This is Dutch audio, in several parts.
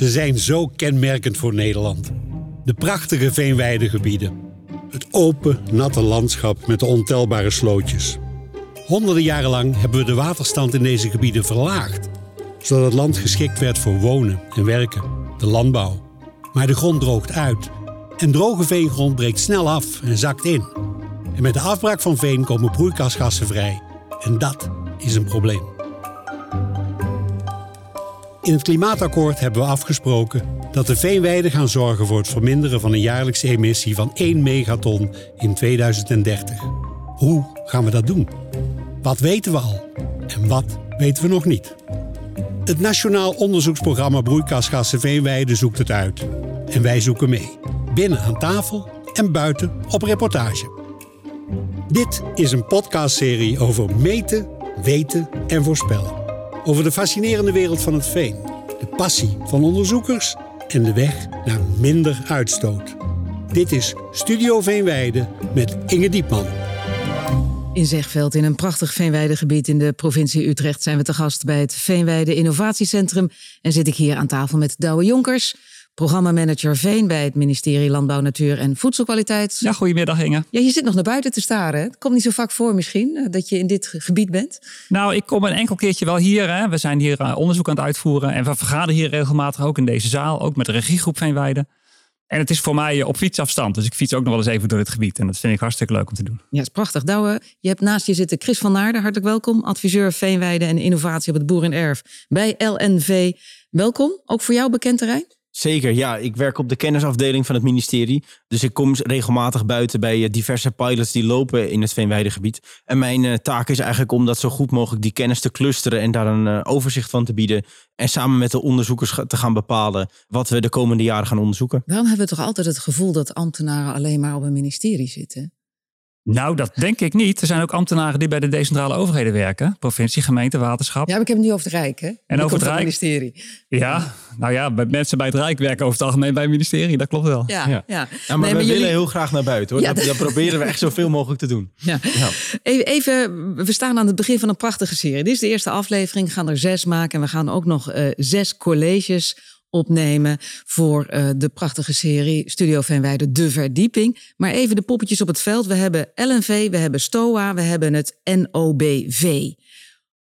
Ze zijn zo kenmerkend voor Nederland. De prachtige veenweidegebieden. Het open, natte landschap met de ontelbare slootjes. Honderden jaren lang hebben we de waterstand in deze gebieden verlaagd, zodat het land geschikt werd voor wonen en werken, de landbouw. Maar de grond droogt uit en droge veengrond breekt snel af en zakt in. En met de afbraak van veen komen broeikasgassen vrij. En dat is een probleem. In het klimaatakkoord hebben we afgesproken dat de veenweiden gaan zorgen voor het verminderen van een jaarlijkse emissie van 1 megaton in 2030. Hoe gaan we dat doen? Wat weten we al en wat weten we nog niet? Het Nationaal Onderzoeksprogramma Broeikasgassen Veenweiden zoekt het uit. En wij zoeken mee. Binnen aan tafel en buiten op reportage. Dit is een podcastserie over meten, weten en voorspellen. Over de fascinerende wereld van het veen, de passie van onderzoekers en de weg naar minder uitstoot. Dit is Studio Veenweide met Inge Diepman. In Zegveld, in een prachtig veenweidegebied in de provincie Utrecht, zijn we te gast bij het Veenweide Innovatiecentrum. En zit ik hier aan tafel met Douwe Jonkers, programmamanager Veen bij het ministerie Landbouw, Natuur en Voedselkwaliteit. Ja, goedemiddag Inge. Ja, je zit nog naar buiten te staren. Het komt niet zo vaak voor misschien, eh, dat je in dit gebied bent. Nou, ik kom een enkel keertje wel hier. Hè. We zijn hier eh, onderzoek aan het uitvoeren en we vergaderen hier regelmatig ook in deze zaal, ook met de regiegroep Veenweide. En het is voor mij op fietsafstand. Dus ik fiets ook nog wel eens even door het gebied. En dat vind ik hartstikke leuk om te doen. Ja, dat is prachtig. Douwe, je hebt naast je zitten Chris van Naarden. Hartelijk welkom. Adviseur Veenweide en Innovatie op het Boerenerf bij LNV. Welkom. Ook voor jou bekend terrein? Zeker, ja. Ik werk op de kennisafdeling van het ministerie. Dus ik kom regelmatig buiten bij eh, diverse pilots die lopen in het Veenweidegebied. En mijn uh, taak is eigenlijk om dat zo goed mogelijk die kennis te clusteren en daar een uh, overzicht van te bieden. En samen met de onderzoekers te gaan bepalen wat we de komende jaren gaan onderzoeken. Waarom hebben we toch altijd het gevoel dat ambtenaren alleen maar op een ministerie zitten? Nou, dat denk ik niet. Er zijn ook ambtenaren die bij de decentrale overheden werken. Provincie, gemeente, waterschap. Ja, maar ik heb het nu over het Rijk, hè? En over het Rijk. ministerie. Ja, nou ja, mensen bij het Rijk werken over het algemeen bij het ministerie. Dat klopt wel. Ja, ja. ja. ja maar we willen heel graag naar buiten, hoor. Ja, dat, dat, proberen we echt zoveel mogelijk te doen. Ja. Even, even, we staan aan het begin van een prachtige serie. Dit is de eerste aflevering. We gaan er zes maken. En we gaan ook nog uh, zes colleges opnemen voor uh, de prachtige serie Studio Veenweide De Verdieping. Maar even de poppetjes op het veld. We hebben LNV, we hebben STOA, we hebben het NOBV.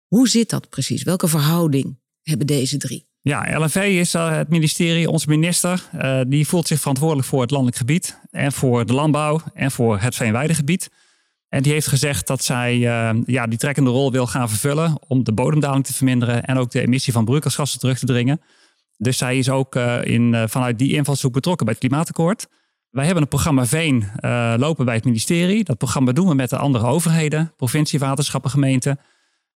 Hoe zit dat precies? Welke verhouding hebben deze drie? Ja, LNV is uh, het ministerie, onze minister. Uh, die voelt zich verantwoordelijk voor het landelijk gebied en voor de landbouw en voor het veenweidegebied. En die heeft gezegd dat zij ja, die trekkende rol wil gaan vervullen om de bodemdaling te verminderen en ook de emissie van broeikasgassen terug te dringen. Dus zij is ook uh, in, uh, vanuit die invalshoek betrokken bij het klimaatakkoord. Wij hebben een programma Veen uh, lopen bij het ministerie. Dat programma doen we met de andere overheden, provincie, waterschappen, gemeenten.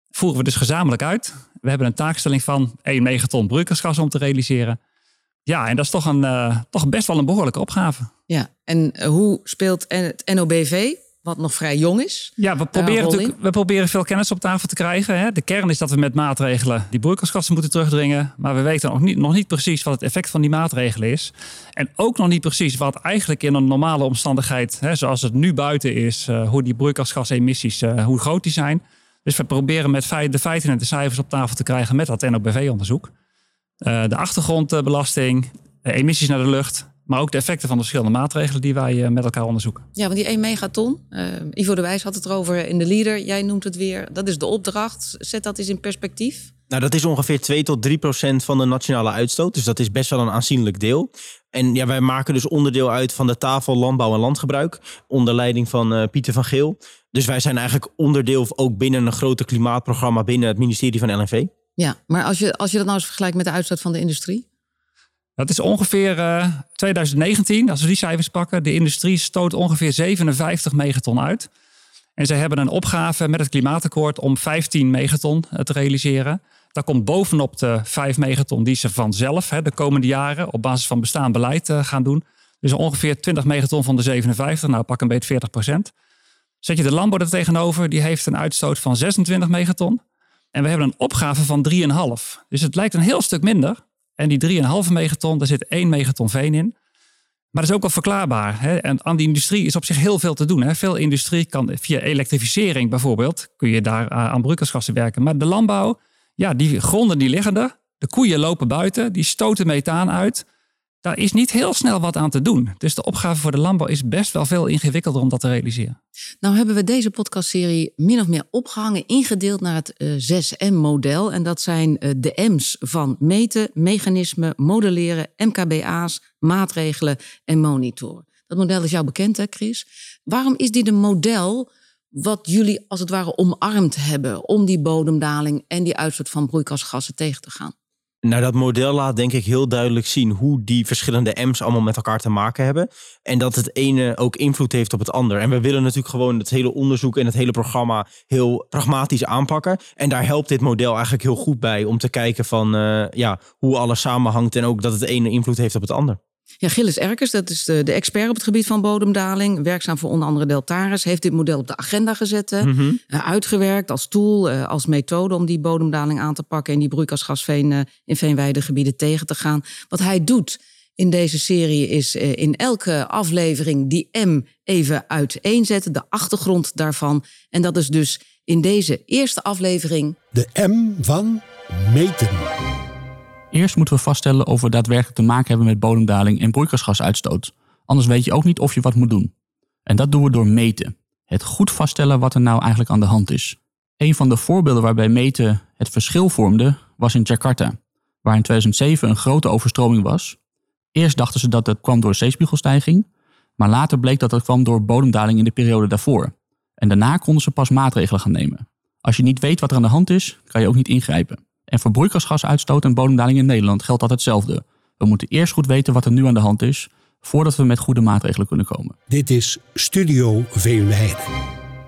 Voeren we dus gezamenlijk uit. We hebben een taakstelling van 1 megaton broeikasgas om te realiseren. Ja, en dat is toch, een, toch best wel een behoorlijke opgave. Ja, en hoe speelt het NOBV wat nog vrij jong is. Ja, we proberen, we proberen veel kennis op tafel te krijgen. Hè. De kern is dat we met maatregelen die broeikasgassen moeten terugdringen. Maar we weten nog niet, nog niet precies wat het effect van die maatregelen is. En ook nog niet precies wat eigenlijk in een normale omstandigheid, hè, zoals het nu buiten is, uh, hoe die broeikasgasemissies, uh, hoe groot die zijn. Dus we proberen met de feiten en de cijfers op tafel te krijgen met dat NOBV-onderzoek. Uh, de achtergrondbelasting, emissies naar de lucht, maar ook de effecten van de verschillende maatregelen die wij eh, met elkaar onderzoeken. Ja, want die 1 megaton, uh, Ivo de Wijs had het erover in de leader. Jij noemt het weer, dat is de opdracht. Zet dat eens in perspectief. Nou, dat is ongeveer 2 tot 3 procent van de nationale uitstoot. Dus dat is best wel een aanzienlijk deel. En ja, wij maken dus onderdeel uit van de tafel landbouw en landgebruik. Onder leiding van uh, Pieter van Geel. Dus wij zijn eigenlijk onderdeel ook binnen een grote klimaatprogramma binnen het ministerie van LNV. Ja, maar als je, als je dat nou eens vergelijkt met de uitstoot van de industrie? Dat is ongeveer uh, 2019, als we die cijfers pakken. De industrie stoot ongeveer 57 megaton uit. En ze hebben een opgave met het klimaatakkoord om 15 megaton te realiseren. Dat komt bovenop de 5 megaton die ze vanzelf hè, de komende jaren op basis van bestaand beleid uh, gaan doen. Dus ongeveer 20 megaton van de 57, nou pak een beetje 40 procent. Zet je de landbouw er tegenover, die heeft een uitstoot van 26 megaton. En we hebben een opgave van 3,5. Dus het lijkt een heel stuk minder. En die 3,5 megaton, daar zit 1 megaton veen in. Maar dat is ook wel verklaarbaar. Hè? En aan die industrie is op zich heel veel te doen. Hè? Veel industrie kan via elektrificering bijvoorbeeld, kun je daar aan broeikasgassen werken. Maar de landbouw, ja, die gronden die liggen er. De koeien lopen buiten, die stoten methaan uit. Daar is niet heel snel wat aan te doen. Dus de opgave voor de landbouw is best wel veel ingewikkelder om dat te realiseren. Nou hebben we deze podcastserie min of meer opgehangen, ingedeeld naar het 6M-model. En dat zijn de M's van meten, mechanismen, modelleren, MKBA's, maatregelen en monitoren. Dat model is jou bekend, hè, Chris? Waarom is dit een model wat jullie als het ware omarmd hebben om die bodemdaling en die uitstoot van broeikasgassen tegen te gaan? Nou, dat model laat denk ik heel duidelijk zien hoe die verschillende M's allemaal met elkaar te maken hebben. En dat het ene ook invloed heeft op het ander. En we willen natuurlijk gewoon het hele onderzoek en het hele programma heel pragmatisch aanpakken. En daar helpt dit model eigenlijk heel goed bij om te kijken van uh, ja, hoe alles samenhangt en ook dat het ene invloed heeft op het ander. Ja, Gilles Erkers, dat is de, de, expert op het gebied van bodemdaling, werkzaam voor onder andere Deltaris, heeft dit model op de agenda gezet, mm uitgewerkt als tool, uh, als methode om die bodemdaling aan te pakken en die broeikasgasveen uh, in veenweidegebieden tegen te gaan. Wat hij doet in deze serie is in elke aflevering die M even uiteenzetten, de achtergrond daarvan. En dat is dus in deze eerste aflevering. De M van meten. Eerst moeten we vaststellen of we daadwerkelijk te maken hebben met bodemdaling en broeikasgasuitstoot. Anders weet je ook niet of je wat moet doen. En dat doen we door meten. Het goed vaststellen wat er nou eigenlijk aan de hand is. Een van de voorbeelden waarbij meten het verschil vormde was in Jakarta, waar in 2007 een grote overstroming was. Eerst dachten ze dat het kwam door zeespiegelstijging, maar later bleek dat het kwam door bodemdaling in de periode daarvoor. En daarna konden ze pas maatregelen gaan nemen. Als je niet weet wat er aan de hand is, kan je ook niet ingrijpen. En voor broeikasgasuitstoot en bodemdaling in Nederland geldt dat hetzelfde. We moeten eerst goed weten wat er nu aan de hand is, voordat we met goede maatregelen kunnen komen. Dit is Studio Veenweide.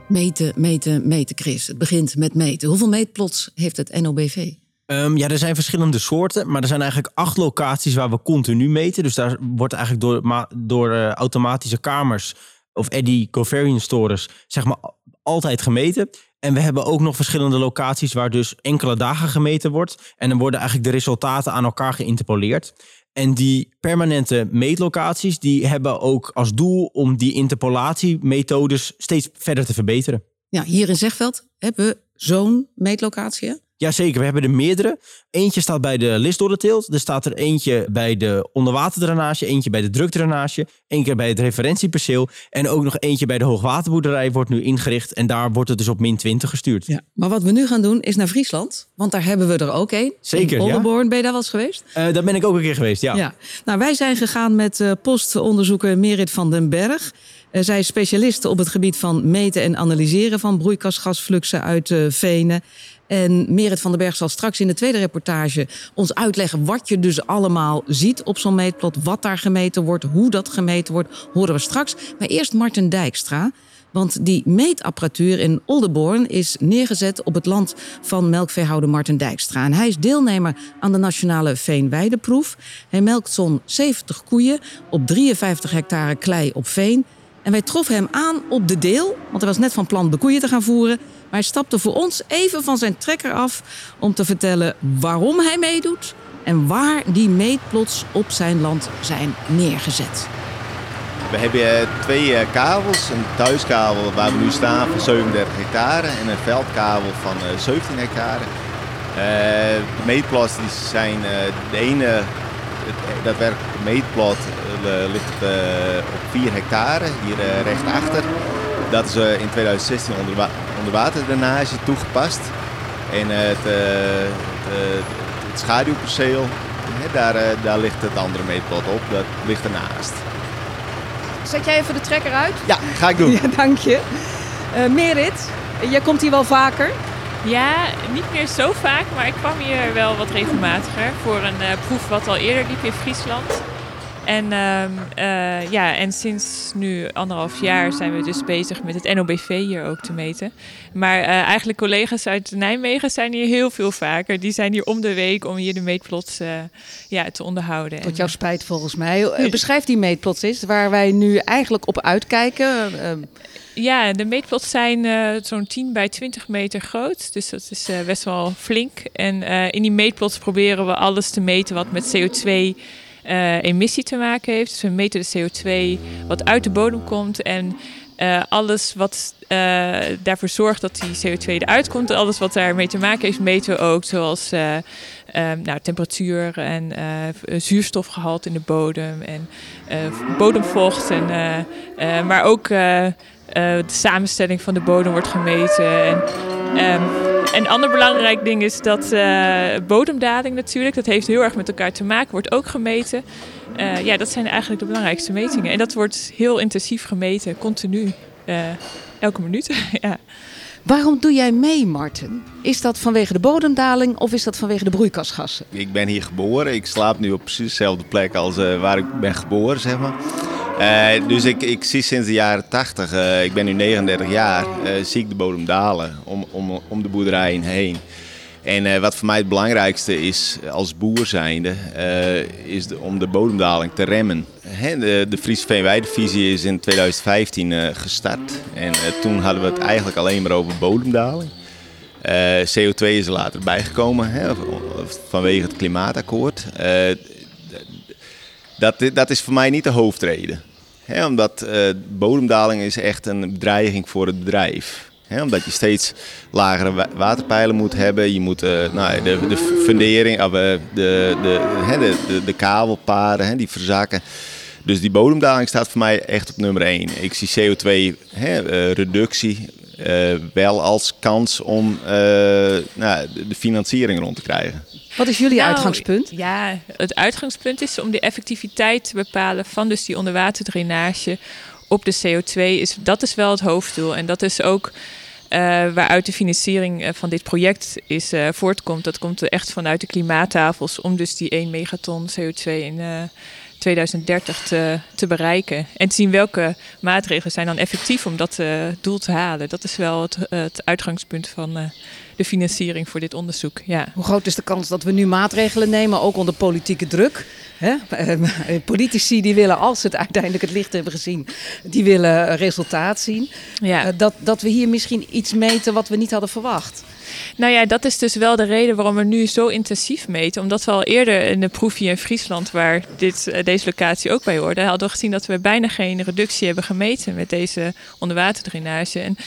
Meten, meten, meten, Chris. Het begint met meten. Hoeveel meetplots heeft het NOBV? Um, ja, er zijn verschillende soorten, maar er zijn eigenlijk acht locaties waar we continu meten. Dus daar wordt eigenlijk door, door uh, automatische kamers of eddy covariance torens zeg maar altijd gemeten. En we hebben ook nog verschillende locaties waar dus enkele dagen gemeten wordt. En dan worden eigenlijk de resultaten aan elkaar geïnterpoleerd. En die permanente meetlocaties die hebben ook als doel om die interpolatiemethodes steeds verder te verbeteren. Ja, hier in Zegveld hebben we zo'n meetlocatie. Jazeker, we hebben er meerdere. Eentje staat bij de listdorreteelt. Er staat er eentje bij de onderwaterdrainage, eentje bij de drukdrainage, één keer bij het referentieperceel en ook nog eentje bij de hoogwaterboerderij wordt nu ingericht en daar wordt het dus op min 20 gestuurd. Ja, maar wat we nu gaan doen is naar Friesland, want daar hebben we er ook één. Zeker, in ja. Ben je daar wel eens geweest? Uh, daar ben ik ook een keer geweest, ja. ja. Nou, wij zijn gegaan met uh, postonderzoeker Merit van den Berg. Uh, zij is specialiste op het gebied van meten en analyseren van broeikasgasfluxen uit venen. En Merit van den Berg zal straks in de tweede reportage ons uitleggen wat je dus allemaal ziet op zo'n meetplot. Wat daar gemeten wordt, hoe dat gemeten wordt, horen we straks. Maar eerst Martin Dijkstra. Want die meetapparatuur in Oldenborn is neergezet op het land van melkveehouder Martin Dijkstra. En hij is deelnemer aan de nationale veenweideproef. Hij melkt zo'n 70 koeien op 53 hectare klei op veen. En wij troffen hem aan op de deel, want hij was net van plan de koeien te gaan voeren. Maar hij stapte voor ons even van zijn trekker af om te vertellen waarom hij meedoet en waar die meetplots op zijn land zijn neergezet. We hebben eh, twee eh, kabels. Een thuiskabel waar we nu staan van 37 hectare en een veldkabel van 17 eh, hectare. de meetplots die zijn de ene, dat werkt meetplot ligt op 4 hectare, hier rechtsachter. Dat is in 2016 onder, onderwaterdrainage toegepast. En het, het, het, het schaduwperceel, daar, daar ligt het andere meetplot op, dat ligt ernaast. Zet jij even de trekker uit? Ja, ga ik doen. Ja, dank je. Uh, Merit, jij komt hier wel vaker? Ja, niet meer zo vaak, maar ik kwam hier wel wat regelmatiger voor een uh, proef wat al eerder liep in Friesland. En, uh, ja, en sinds nu anderhalf jaar zijn we dus bezig met het NOBV hier ook te meten. Maar uh, eigenlijk collega's uit Nijmegen zijn hier heel veel vaker. Die zijn hier om de week om hier de meetplots uh, ja, te onderhouden. Tot jouw spijt volgens mij. Beschrijf die meetplots eens, waar wij nu eigenlijk op uitkijken. Ja, de meetplots zijn zo'n 10 bij 20 meter groot. Dus dat is best wel flink. En in die meetplots proberen we alles te meten wat met CO2 uh, emissie te maken heeft. Dus we meten de CO2 wat uit de bodem komt. En eh, alles wat eh, daarvoor zorgt dat die CO2 eruit komt, alles wat daarmee te maken heeft, meten we ook. Zoals uh, nou, temperatuur en zuurstofgehalte in de bodem en bodemvocht. En, maar ook de samenstelling van de bodem wordt gemeten. En, um, een ander belangrijk ding is dat bodemdaling natuurlijk, dat heeft heel erg met elkaar te maken, wordt ook gemeten. Uh, ja, dat zijn eigenlijk de belangrijkste metingen. En dat wordt heel intensief gemeten, continu, uh, elke minuut. ja. Waarom doe jij mee, Martin? Is dat vanwege de bodemdaling of is dat vanwege de broeikasgassen? Ik ben hier geboren. Ik slaap nu op precies dezelfde plek als uh, waar ik ben geboren, zeg maar. Uh, dus ik, ik zie sinds de jaren 80, uh, ik ben nu 39 jaar, zie ik de bodem dalen om, om, om de boerderijen heen. En uh, wat voor mij het belangrijkste is als boer zijnde, uh, is om de bodemdaling te remmen. Hè, de, de Friese Veenweidevisie is in 2015 uh, gestart. En toen hadden we het eigenlijk alleen maar over bodemdaling. CO2 is er later bijgekomen hè, vanwege het klimaatakkoord. dat, dat is voor mij niet de hoofdreden. Hè, omdat bodemdaling is echt een bedreiging voor het bedrijf omdat je steeds lagere waterpeilen moet hebben. Je moet uh, nou, de, de fundering, of, uh, de, de, de, de, de kabelpaden, die verzakken. Dus die bodemdaling staat voor mij echt op nummer 1. Ik zie CO2-reductie uh, eh, wel als kans om nou, de financiering rond te krijgen. Wat is jullie nou, uitgangspunt? Ja, het uitgangspunt is om de effectiviteit te bepalen van dus die onderwaterdrainage op de CO2 is, dat is wel het hoofddoel. En dat is ook uh, waaruit de financiering eh, van dit project is uh, voortkomt. Dat komt echt vanuit de klimaattafels om dus die 1 megaton CO2 in 2030 te, te, bereiken. En te zien welke maatregelen zijn dan effectief om dat doel te halen. Dat is wel het, het uitgangspunt van de financiering voor dit onderzoek. Ja. Hoe groot is de kans dat we nu maatregelen nemen, ook onder politieke druk? Hè? Eh, politici die willen, als ze het uiteindelijk het licht hebben gezien, die willen resultaat zien. Ja. Eh, dat, dat we hier misschien iets meten wat we niet hadden verwacht. Nou ja, dat is dus wel de reden waarom we nu zo intensief meten. Omdat we al eerder in de proef hier in Friesland, waar dit, eh, deze locatie ook bij hoorde, hadden we gezien dat we bijna geen reductie hebben gemeten met deze onderwaterdrainage. En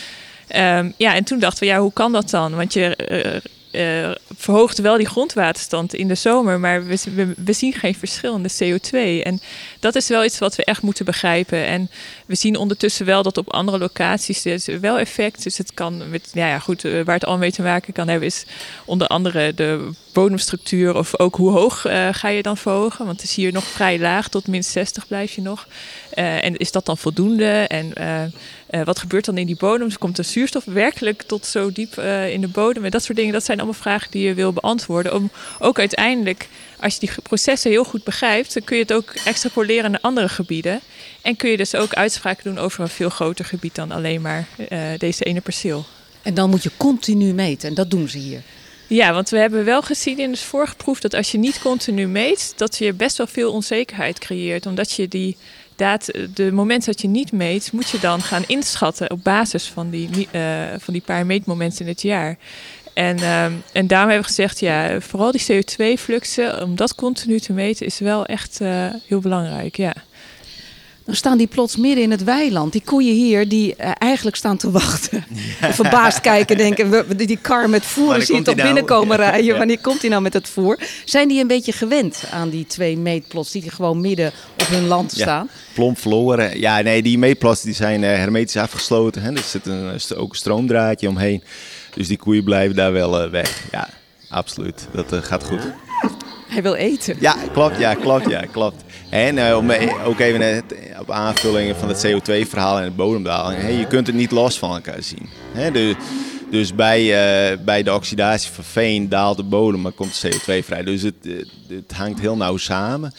Um, ja, en toen dachten we, ja, hoe kan dat dan? Want je uh, verhoogt wel die grondwaterstand in de zomer, maar we, we, we, zien geen verschil in de CO2. En dat is wel iets wat we echt moeten begrijpen. En we zien ondertussen wel dat op andere locaties is wel effect. Dus het kan met, ja, ja goed, uh, waar het al mee te maken kan hebben, is onder andere de bodemstructuur of ook hoe hoog uh, ga je dan verhogen. Want het is hier nog vrij laag, tot min 60 blijf je nog. Uh, en is dat dan voldoende? En wat gebeurt dan in die bodem? Dus komt de zuurstof werkelijk tot zo diep in de bodem? En dat soort dingen, dat zijn allemaal vragen die je wil beantwoorden. Om ook uiteindelijk, als je die processen heel goed begrijpt, dan kun je het ook extrapoleren naar andere gebieden. En kun je dus ook uitspraken doen over een veel groter gebied dan alleen maar deze ene perceel. En dan moet je continu meten en dat doen ze hier. Ja, want we hebben wel gezien in de vorige proef dat als je niet continu meet, dat je best wel veel onzekerheid creëert. Omdat je die data, de momenten dat je niet meet, moet je dan gaan inschatten op basis van die, uh, van die paar meetmomenten in het jaar. En, uh, en daarom hebben we gezegd, ja, vooral die CO2-fluxen, om dat continu te meten, is wel echt uh, heel belangrijk. Ja. Dan staan die plots midden in het weiland. Die koeien hier, die uh, eigenlijk staan te wachten. Ja. Verbaasd kijken, denken, we, die kar met voer zie je toch nou? binnenkomen ja. rijden. Wanneer komt hij nou met het voer? Zijn die een beetje gewend aan die twee meetplots die gewoon midden op hun land staan? Plomp verloren. Ja, nee, die meetplots die zijn uh, hermetisch afgesloten. Hè. Er zit een, ook een stroomdraadje omheen. Dus die koeien blijven daar wel uh, weg. Ja, absoluut. Dat gaat goed. Hij wil eten. Ja, klopt. Ja, klopt. Ja, klopt. En uh, om ook even het, op aanvullingen van het CO2-verhaal en het bodemdaling. Hey, je kunt het niet los van elkaar zien. Hè, de, dus bij, uh, bij de oxidatie van veen daalt de bodem, maar komt CO2 vrij. Dus het, het hangt heel nauw samen.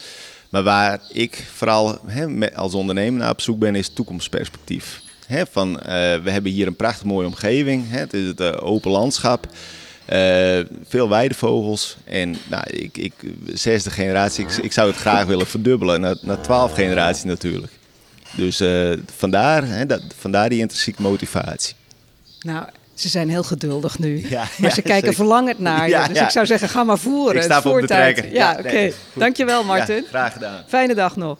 Maar waar ik vooral hè, als ondernemer naar op zoek ben, is toekomstperspectief. Hè, van, uh, we hebben hier een prachtig mooie omgeving. Hè, het is het open landschap. Uh, veel weidevogels. En nou, ik, ik, zesde generatie, ik, ik zou het graag willen verdubbelen naar, naar twaalf generaties natuurlijk. Dus vandaar, hè, dat, vandaar die intrinsieke motivatie. Nou, ze zijn heel geduldig nu. Ja, maar ze kijken zeker. verlangend naar je. dus ik zou zeggen, ga maar voeren. Ik sta op de trekker. Ja, oké. Okay. Dankjewel, Martin. graag gedaan. Fijne dag nog.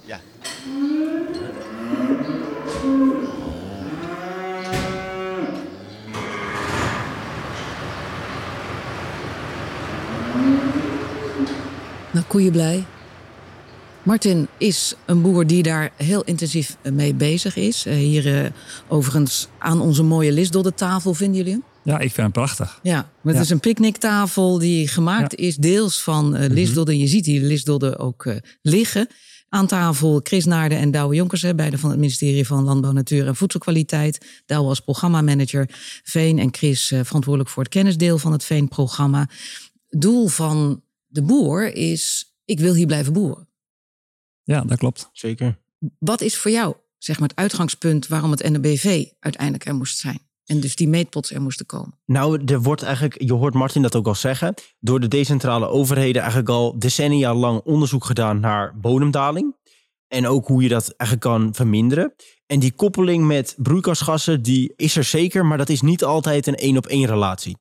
Nou, koeien blij. Martin is een boer die daar heel intensief mee bezig is. Uh, hier uh, overigens aan onze mooie Lisdodde tafel, vinden jullie hem? Ja, ik vind hem prachtig. Ja, het is een picknicktafel die gemaakt is deels van uh, Lisdodde. Je ziet hier Lisdodde ook liggen. Aan tafel Chris Naarden en Douwe Jonkers, beide van het ministerie van Landbouw, Natuur en Voedselkwaliteit. Douwe als programmamanager, Veen en Chris verantwoordelijk voor het kennisdeel van het Veen-programma. Doel van de boer is, ik wil hier blijven boeren. Ja, dat klopt. Zeker. Wat is voor jou zeg maar, het uitgangspunt waarom het NBV uiteindelijk er moest zijn? En dus die meetpots er moesten komen. Nou, er wordt eigenlijk, je hoort Martin dat ook al zeggen, door de decentrale overheden eigenlijk al decennia lang onderzoek gedaan naar bodemdaling. En ook hoe je dat eigenlijk kan verminderen. En die koppeling met broeikasgassen, die is er zeker, maar dat is niet altijd een één op één relatie.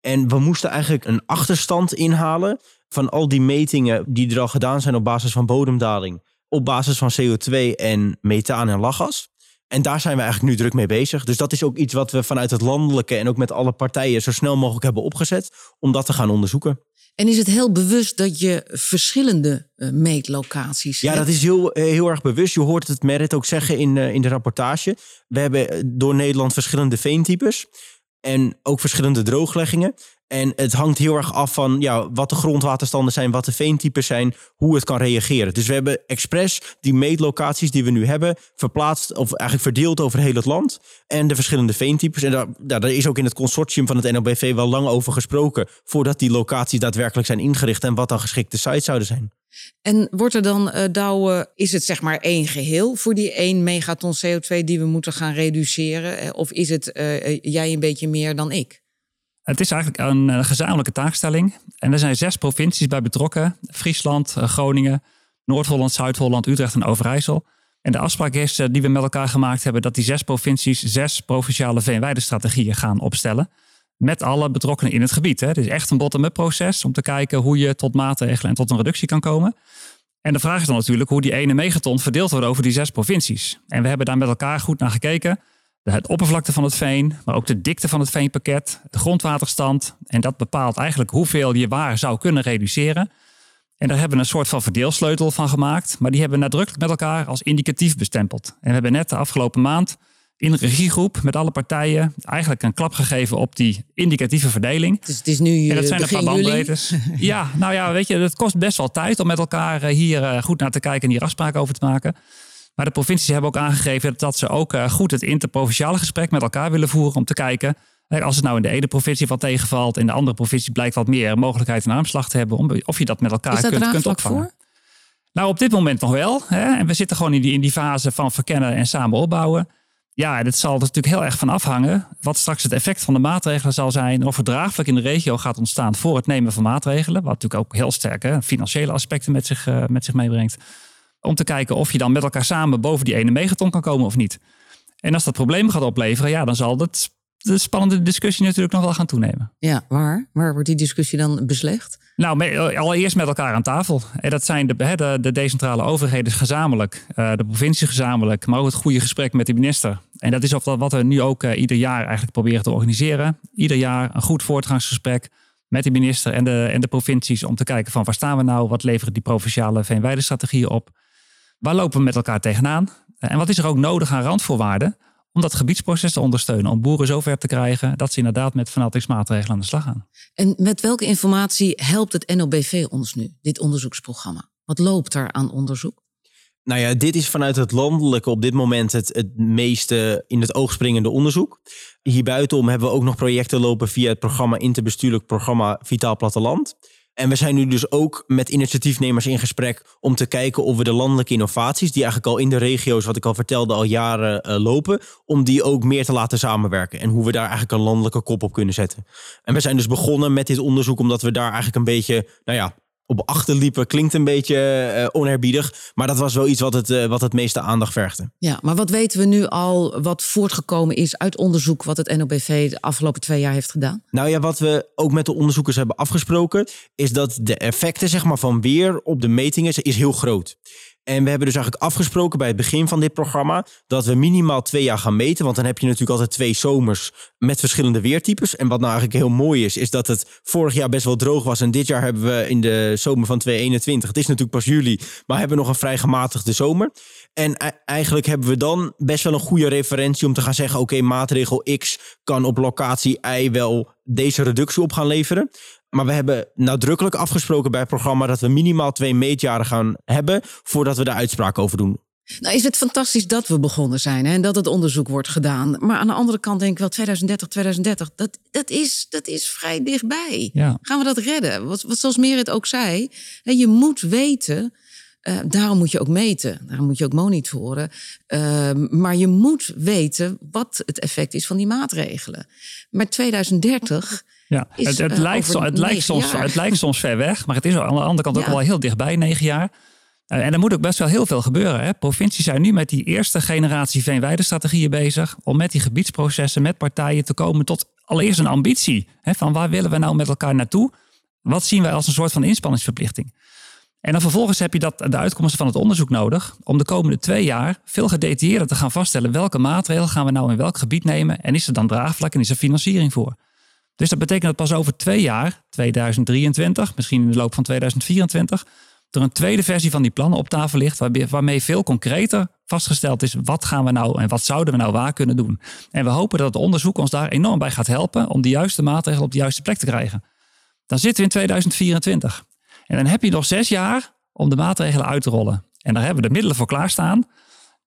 En we moesten eigenlijk een achterstand inhalen van al die metingen die er al gedaan zijn op basis van bodemdaling, op basis van CO2 en methaan en lachgas. En daar zijn we eigenlijk nu druk mee bezig. Dus dat is ook iets wat we vanuit het landelijke en ook met alle partijen zo snel mogelijk hebben opgezet om dat te gaan onderzoeken. En is het heel bewust dat je verschillende uh, meetlocaties ja, dat is heel, eh, heel erg bewust. Je hoort het Merit ook zeggen in, uh, in de rapportage. We hebben door Nederland verschillende veentypes en ook verschillende droogleggingen. En het hangt heel erg af van ja, wat de grondwaterstanden zijn, wat de veentypes zijn, hoe het kan reageren. Dus we hebben expres die meetlocaties die we nu hebben verplaatst of eigenlijk verdeeld over heel het land. En de verschillende veentypes. En daar, daar is ook in het consortium van het NLBV wel lang over gesproken voordat die locaties daadwerkelijk zijn ingericht en wat dan geschikte sites zouden zijn. En wordt er dan, Douwe, is het zeg maar één geheel voor die 1 megaton CO2 die we moeten gaan reduceren? Eh, of is het uh, jij een beetje meer dan ik? Het is eigenlijk een gezamenlijke taakstelling. En er zijn zes provincies bij betrokken: Friesland, Groningen, Noord-Holland, Zuid-Holland, Utrecht en Overijssel. En de afspraak is die we met elkaar gemaakt hebben dat die zes provincies zes provinciale veenweidestrategieën gaan opstellen met alle betrokkenen in het gebied. Het is echt een bottom-up proces om te kijken hoe je tot maatregelen en tot een reductie kan komen. En de vraag is dan natuurlijk hoe die ene megaton verdeeld wordt over die zes provincies. En we hebben daar met elkaar goed naar gekeken. Het oppervlakte van het veen, maar ook de dikte van het veenpakket, de grondwaterstand. En dat bepaalt eigenlijk hoeveel je waar zou kunnen reduceren. En daar hebben we een soort van verdeelsleutel van gemaakt. Maar die hebben we nadrukkelijk met elkaar als indicatief bestempeld. En we hebben net de afgelopen maand in een regiegroep met alle partijen eigenlijk een klap gegeven op die indicatieve verdeling. Dus het is nu en dat zijn een paar bandbreedtes. ja, nou ja, weet je, het kost best wel tijd om met elkaar eh, hier eh, goed naar te kijken en hier afspraken over te maken. Maar de provincies hebben ook aangegeven dat ze ook eh, goed het interprovinciale gesprek met elkaar willen voeren om te kijken. Als het nou in de ene provincie wat tegenvalt, in de andere provincie blijkt wat meer mogelijkheid en armslag te hebben, om, of je dat met elkaar dat kunt, kunt opvangen. Voor? Nou, op dit moment nog wel. Hè? En we zitten gewoon in die, in die fase van verkennen en samen opbouwen. Ja, dit zal er natuurlijk heel erg van afhangen wat straks het effect van de maatregelen zal zijn. Of er draagvlak in de regio gaat ontstaan voor het nemen van maatregelen. Wat natuurlijk ook heel sterk hè, financiële aspecten met zich, uh, met zich meebrengt. Om te kijken of je dan met elkaar samen boven die ene megaton kan komen of niet. En als dat probleem gaat opleveren, ja, dan zal dat de spannende discussie natuurlijk nog wel gaan toenemen. Ja, waar? Waar wordt die discussie dan beslecht? Nou, eh, allereerst met elkaar aan tafel. En dat zijn de, de, de decentrale overheden gezamenlijk, uh, de provincie gezamenlijk, maar ook het goede gesprek met de minister. En dat is wat we nu ook uh, ieder jaar eigenlijk proberen te organiseren. Ieder jaar een goed voortgangsgesprek met de minister en de, en de provincies om te kijken van waar staan we nou, wat leveren die provinciale veenweidestrategieën op, waar lopen we met elkaar tegenaan en wat is er ook nodig aan randvoorwaarden om dat gebiedsproces te ondersteunen. Om boeren zover te krijgen dat ze inderdaad met venatingsmaatregelen aan de slag gaan. En met welke informatie helpt het NOBV ons nu, dit onderzoeksprogramma? Wat loopt er aan onderzoek? Nou ja, dit is vanuit het landelijke op dit moment het, het meeste in het oog springende onderzoek. Hier buitenom hebben we ook nog projecten lopen via het programma Interbestuurlijk Programma Vitaal Platteland. En we zijn nu dus ook met initiatiefnemers in gesprek om te kijken of we de landelijke innovaties, die eigenlijk al in de regio's, wat ik al vertelde, al jaren uh, lopen, om die ook meer te laten samenwerken. En hoe we daar eigenlijk een landelijke kop op kunnen zetten. En we zijn dus begonnen met dit onderzoek omdat we daar eigenlijk een beetje, nou ja, op achterliepen. Klinkt een beetje uh, onherbiedig. Maar dat was wel iets wat het, uh, wat het meeste aandacht vergde. Ja, maar wat weten we nu al wat voortgekomen is uit onderzoek wat het NOBV de afgelopen twee jaar heeft gedaan? Nou ja, wat we ook met de onderzoekers hebben afgesproken, is dat de effecten zeg maar, van weer op de metingen is heel groot. En we hebben dus eigenlijk afgesproken bij het begin van dit programma dat we minimaal twee jaar gaan meten. Want dan heb je natuurlijk altijd twee zomers met verschillende weertypes. En wat nou eigenlijk heel mooi is, is dat het vorig jaar best wel droog was. En dit jaar hebben we in de zomer van 2021, het is natuurlijk pas juli, maar hebben we nog een vrij gematigde zomer. En e- eigenlijk hebben we dan best wel een goede referentie om te gaan zeggen: oké, maatregel X kan op locatie Y wel deze reductie op gaan leveren. Maar we hebben nadrukkelijk afgesproken bij het programma dat we minimaal twee meetjaren gaan hebben voordat we daar uitspraak over doen. Nou is het fantastisch dat we begonnen zijn hè, en dat het onderzoek wordt gedaan. Maar aan de andere kant denk ik wel 2030, 2030, dat, dat, is, dat is vrij dichtbij. Ja. Gaan we dat redden? Wat, wat zoals Merit ook zei, hè, je moet weten, eh, daarom moet je ook meten, daarom moet je ook monitoren. Uh, maar je moet weten wat het effect is van die maatregelen. Maar 2030 ja, is, het, het, eh, lijkt, zo- het, lijkt soms, jaar. het lijkt soms ver weg, maar het is aan de andere kant ook wel heel dichtbij, negen jaar. Eh, En er moet ook best wel heel veel gebeuren. Hè? Provincies zijn nu met die eerste generatie veenweidestrategieën bezig. Om met die gebiedsprocessen, met partijen te komen tot allereerst een ambitie. Hè? Van waar willen we nou met elkaar naartoe? Wat zien wij als een soort van inspanningsverplichting? En dan vervolgens heb je dat, de uitkomsten van het onderzoek nodig. Om de komende twee jaar veel gedetailleerder te gaan vaststellen. Welke maatregelen gaan we nou in welk gebied nemen? En is er dan draagvlak en is er financiering voor? Dus dat betekent dat pas over twee jaar, 2023, misschien in de loop van 2024, er een tweede versie van die plannen op tafel ligt, waarmee, veel concreter vastgesteld is wat gaan we nou en wat zouden we nou waar kunnen doen. En we hopen dat het onderzoek ons daar enorm bij gaat helpen om de juiste maatregelen op de juiste plek te krijgen. Dan zitten we in 2024. En dan heb je nog zes jaar om de maatregelen uit te rollen. En daar hebben we de middelen voor klaarstaan.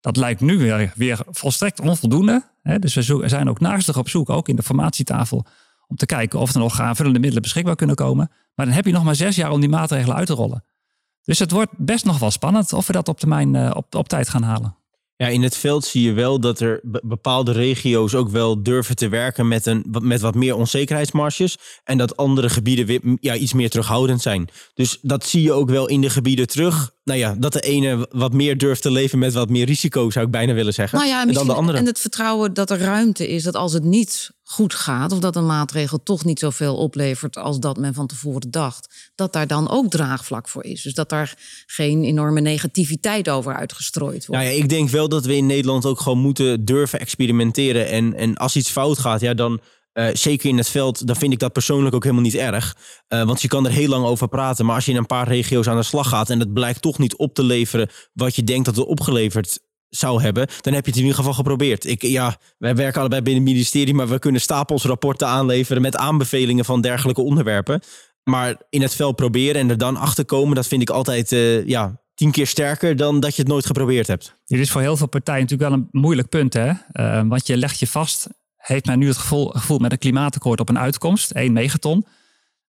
Dat lijkt nu weer, weer volstrekt onvoldoende. Dus we zijn ook naastig op zoek, ook in de formatietafel, om te kijken of er nog aanvullende middelen beschikbaar kunnen komen. Maar dan heb je nog maar zes jaar om die maatregelen uit te rollen. Dus het wordt best nog wel spannend of we dat op termijn eh, op, op tijd gaan halen. Ja, in het veld zie je wel dat er be- bepaalde regio's ook wel durven te werken met, een, met wat meer onzekerheidsmarges. En dat andere gebieden ja, iets meer terughoudend zijn. Dus dat zie je ook wel in de gebieden terug. Nou ja, dat de ene wat meer durft te leven met wat meer risico, zou ik bijna willen zeggen. Nou ja, en dan de andere. en het vertrouwen dat er ruimte is dat als het niet goed gaat, of dat een maatregel toch niet zoveel oplevert als dat men van tevoren dacht, dat daar dan ook draagvlak voor is. Dus dat daar geen enorme negativiteit over uitgestrooid wordt. Nou ja, ik denk wel dat we in Nederland ook gewoon moeten durven experimenteren. En, en als iets fout gaat, ja, dan eh, zeker in het veld, dan vind ik dat persoonlijk ook helemaal niet erg. Eh, want je kan er heel lang over praten. Maar als je in een paar regio's aan de slag gaat en het blijkt toch niet op te leveren wat je denkt dat het opgeleverd zou hebben, dan heb je het in ieder geval geprobeerd. Ik, ja, wij werken allebei binnen het ministerie, maar we kunnen stapels rapporten aanleveren met aanbevelingen van dergelijke onderwerpen. Maar in het veld proberen en er dan achter komen, dat vind ik altijd eh, ja, tien keer sterker dan dat je het nooit geprobeerd hebt. Dit is voor heel veel partijen natuurlijk wel een moeilijk punt. Hè? Want je legt je vast, heeft men nu het gevoel, gevoel met een klimaatakkoord op een uitkomst, 1 megaton.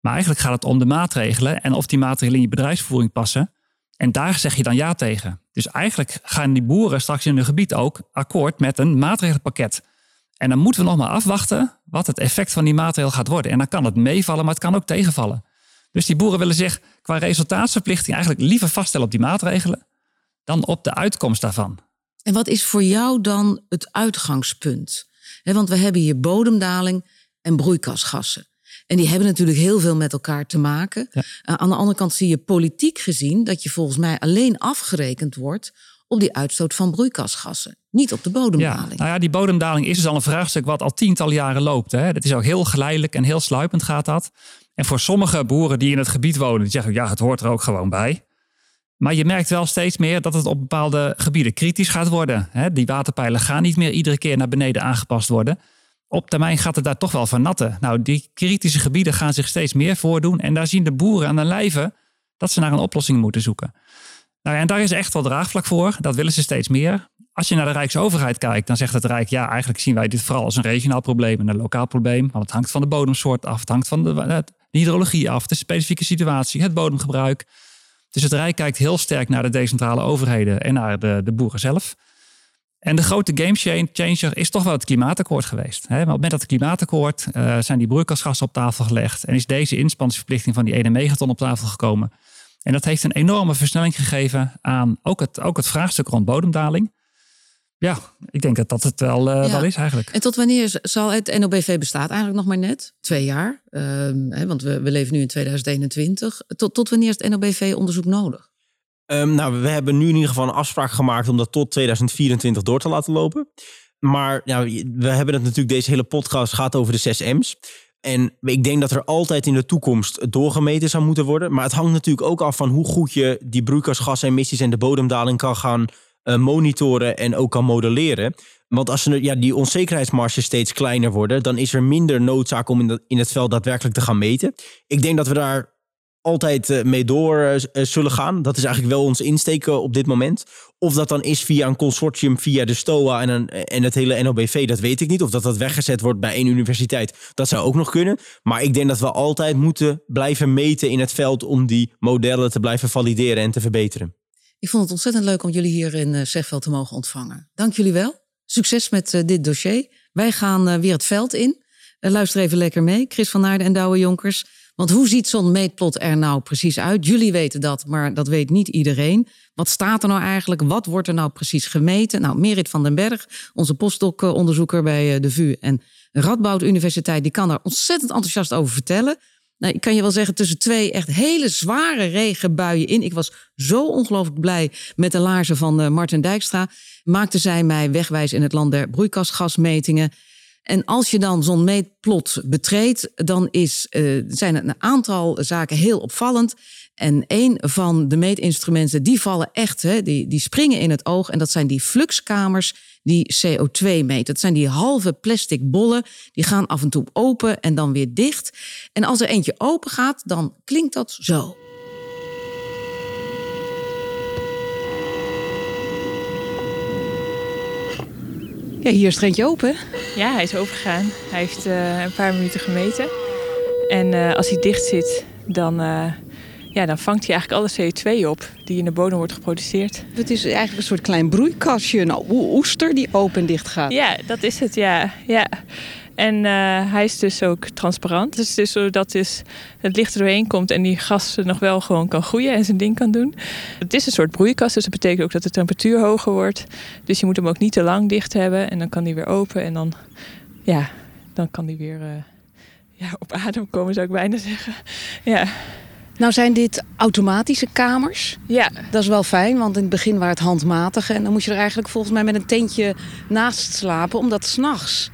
Maar eigenlijk gaat het om de maatregelen en of die maatregelen in je bedrijfsvoering passen. En daar zeg je dan ja tegen. Dus eigenlijk gaan die boeren straks in hun gebied ook akkoord met een maatregelenpakket. En dan moeten we nog maar afwachten wat het effect van die maatregel gaat worden. En dan kan het meevallen, maar het kan ook tegenvallen. Dus die boeren willen zich qua resultaatsverplichting eigenlijk liever vaststellen op die maatregelen dan op de uitkomst daarvan. En wat is voor jou dan het uitgangspunt? Want we hebben hier bodemdaling en broeikasgassen. En die hebben natuurlijk heel veel met elkaar te maken. Ja. Uh, aan de andere kant zie je politiek gezien dat je volgens mij alleen afgerekend wordt op die uitstoot van broeikasgassen, niet op de Ja, bodemdaling. nou ja, die bodemdaling is dus al een vraagstuk wat al tientallen jaren loopt. Hè. Dat is ook heel geleidelijk en heel sluipend gaat dat. En voor sommige boeren die in het gebied wonen, die zeggen ja, het hoort er ook gewoon bij. Maar je merkt wel steeds meer dat het op bepaalde gebieden kritisch gaat worden. Die waterpijlen gaan niet meer iedere keer naar beneden aangepast worden. Op termijn gaat het daar toch wel van natten. Nou, die kritische gebieden gaan zich steeds meer voordoen. En daar zien de boeren aan de lijve dat ze naar een oplossing moeten zoeken. Nou ja, en daar is echt wel draagvlak voor. Dat willen ze steeds meer. Als je naar de Rijksoverheid kijkt, dan zegt het Rijk... ja, eigenlijk zien wij dit vooral als een regionaal probleem en een lokaal probleem. Want het hangt van de bodemsoort af, het hangt van de hydrologie af... de specifieke situatie, het bodemgebruik. Dus het Rijk kijkt heel sterk naar de decentrale overheden... en naar de, de boeren zelf. En de grote gamechanger is toch wel het klimaatakkoord geweest. Hè? Met dat klimaatakkoord eh, zijn die broeikasgassen op tafel gelegd... en is deze inspanningsverplichting van die 1 megaton op tafel gekomen... En dat heeft een enorme versnelling gegeven aan ook het, ook het vraagstuk rond bodemdaling. Ja, ik denk dat dat het wel, eh, Ja. wel is eigenlijk. En tot wanneer zal het NOBV bestaat eigenlijk nog maar net? Twee jaar. Ehm, hè, want we, we leven nu in 2021. Tot, tot wanneer is het NOBV-onderzoek nodig? Um, nou, we hebben nu in ieder geval een afspraak gemaakt om dat tot 2024 door te laten lopen. Maar ja, we hebben het natuurlijk, deze hele podcast gaat over de 6 M's. En ik denk dat er altijd in de toekomst doorgemeten zou moeten worden. Maar het hangt natuurlijk ook af van hoe goed je die broeikasgasemissies en de bodemdaling kan gaan uh, monitoren en ook kan modelleren. Want als er, ja, die onzekerheidsmarges steeds kleiner worden, dan is er minder noodzaak om in, dat, in het veld daadwerkelijk te gaan meten. Ik denk dat we daar altijd eh, mee door eh, zullen gaan. Dat is eigenlijk wel ons insteken op dit moment. Of dat dan is via een consortium, via de STOA en, een, en het hele NOBV, dat weet ik niet. Of dat dat weggezet wordt bij één universiteit, dat zou ook nog kunnen. Maar ik denk dat we altijd moeten blijven meten in het veld om die modellen te blijven valideren en te verbeteren. Ik vond het ontzettend leuk om jullie hier in Zegveld te mogen ontvangen. Dank jullie wel. Succes met dit dossier. Wij gaan weer het veld in. luister even lekker mee. Chris van Naarden en Douwe Jonkers. Want hoe ziet zo'n meetplot er nou precies uit? Jullie weten dat, maar dat weet niet iedereen. Wat staat er nou eigenlijk? Wat wordt er nou precies gemeten? Nou, Merit van den Berg, onze postdoc-onderzoeker bij eh, de VU en Radboud Universiteit, die kan daar ontzettend enthousiast over vertellen. Nou, ik kan je wel zeggen, tussen twee echt hele zware regenbuien in. Ik was zo ongelooflijk blij met de laarzen van uh, Martin Dijkstra. Maakte zij mij wegwijs in het land der broeikasgasmetingen. En als je dan zo'n meetplot betreedt, dan is, uh, zijn een aantal zaken heel opvallend. En een van de meetinstrumenten, die vallen echt, hè, die, die springen in het oog. En dat zijn die fluxkamers die CO2 meten. Dat zijn die halve plastic bollen, die gaan af en toe open en dan weer dicht. En als er eentje open gaat, dan klinkt dat zo. Ja, hier is het eentje open. Ja, hij is overgegaan. Hij heeft uh, een paar minuten gemeten. En uh, als hij dicht zit, dan, uh, ja, dan vangt hij eigenlijk alle CO2 op die in de bodem wordt geproduceerd. Het is eigenlijk een soort klein broeikastje, een oester die open en dicht gaat. Ja, dat is het, ja. ja. En uh, hij is dus ook transparant. Dus het is zodat dus het licht er doorheen komt en die gas nog wel gewoon kan groeien en zijn ding kan doen. Het is een soort broeikas, dus dat betekent ook dat de temperatuur hoger wordt. Dus je moet hem ook niet te lang dicht hebben en dan kan die weer open en dan, ja, dan kan die weer uh, ja, op adem komen, zou ik bijna zeggen. Ja. Nou zijn dit automatische kamers. Ja. Dat is wel fijn, want in het begin waren het handmatige. En dan moet je er eigenlijk volgens mij met een tentje naast slapen, omdat s'nachts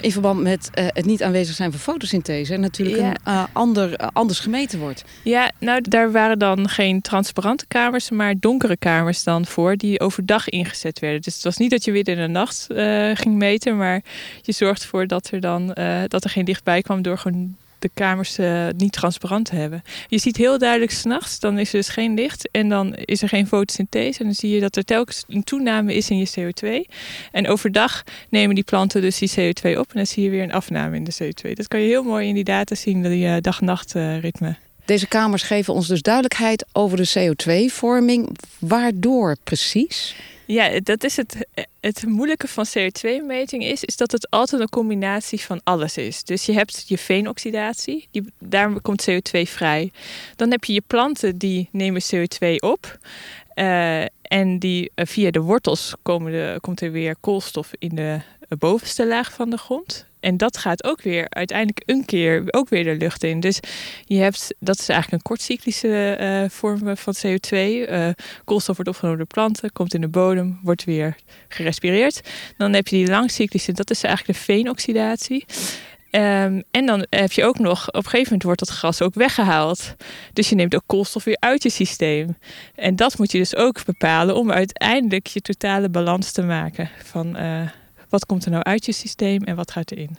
in verband met uh, het niet aanwezig zijn van fotosynthese natuurlijk ja. een, uh, ander, uh, anders gemeten wordt. Ja, nou daar waren dan geen transparante kamers, maar donkere kamers dan voor die overdag ingezet werden. Dus het was niet dat je weer in de nacht ging meten, maar je zorgt ervoor dat er dan dat er geen licht bij kwam door gewoon de kamers uh, niet transparant hebben. Je ziet heel duidelijk s'nachts, dan is er dus geen licht en dan is er geen fotosynthese. En dan zie je dat er telkens een toename is in je CO2. En overdag nemen die planten dus die CO2 op en dan zie je weer een afname in de CO2. Dat kan je heel mooi in die data zien, die uh, dag-nacht ritme. Deze kamers geven ons dus duidelijkheid over de CO2-vorming. Waardoor precies? Ja, dat is het, het moeilijke van CO2-meting is, is dat het altijd een combinatie van alles is. Dus je hebt je veenoxidatie, die, daar komt CO2 vrij. Dan heb je je planten die nemen CO2 op. Uh, en die, uh, via de wortels komen de, komt er weer koolstof in de bovenste laag van de grond. En dat gaat ook weer uiteindelijk een keer ook weer de lucht in. Dus je hebt, dat is eigenlijk een kortcyclische uh, vorm van CO2. Uh, koolstof wordt opgenomen door planten, komt in de bodem, wordt weer gerespireerd. Dan heb je die langcyclische, dat is eigenlijk de veenoxidatie. Um, en dan heb je ook nog, op een gegeven moment wordt dat gas ook weggehaald. Dus je neemt ook koolstof weer uit je systeem. En dat moet je dus ook bepalen om uiteindelijk je totale balans te maken van uh, wat komt er nou uit je systeem en wat gaat erin.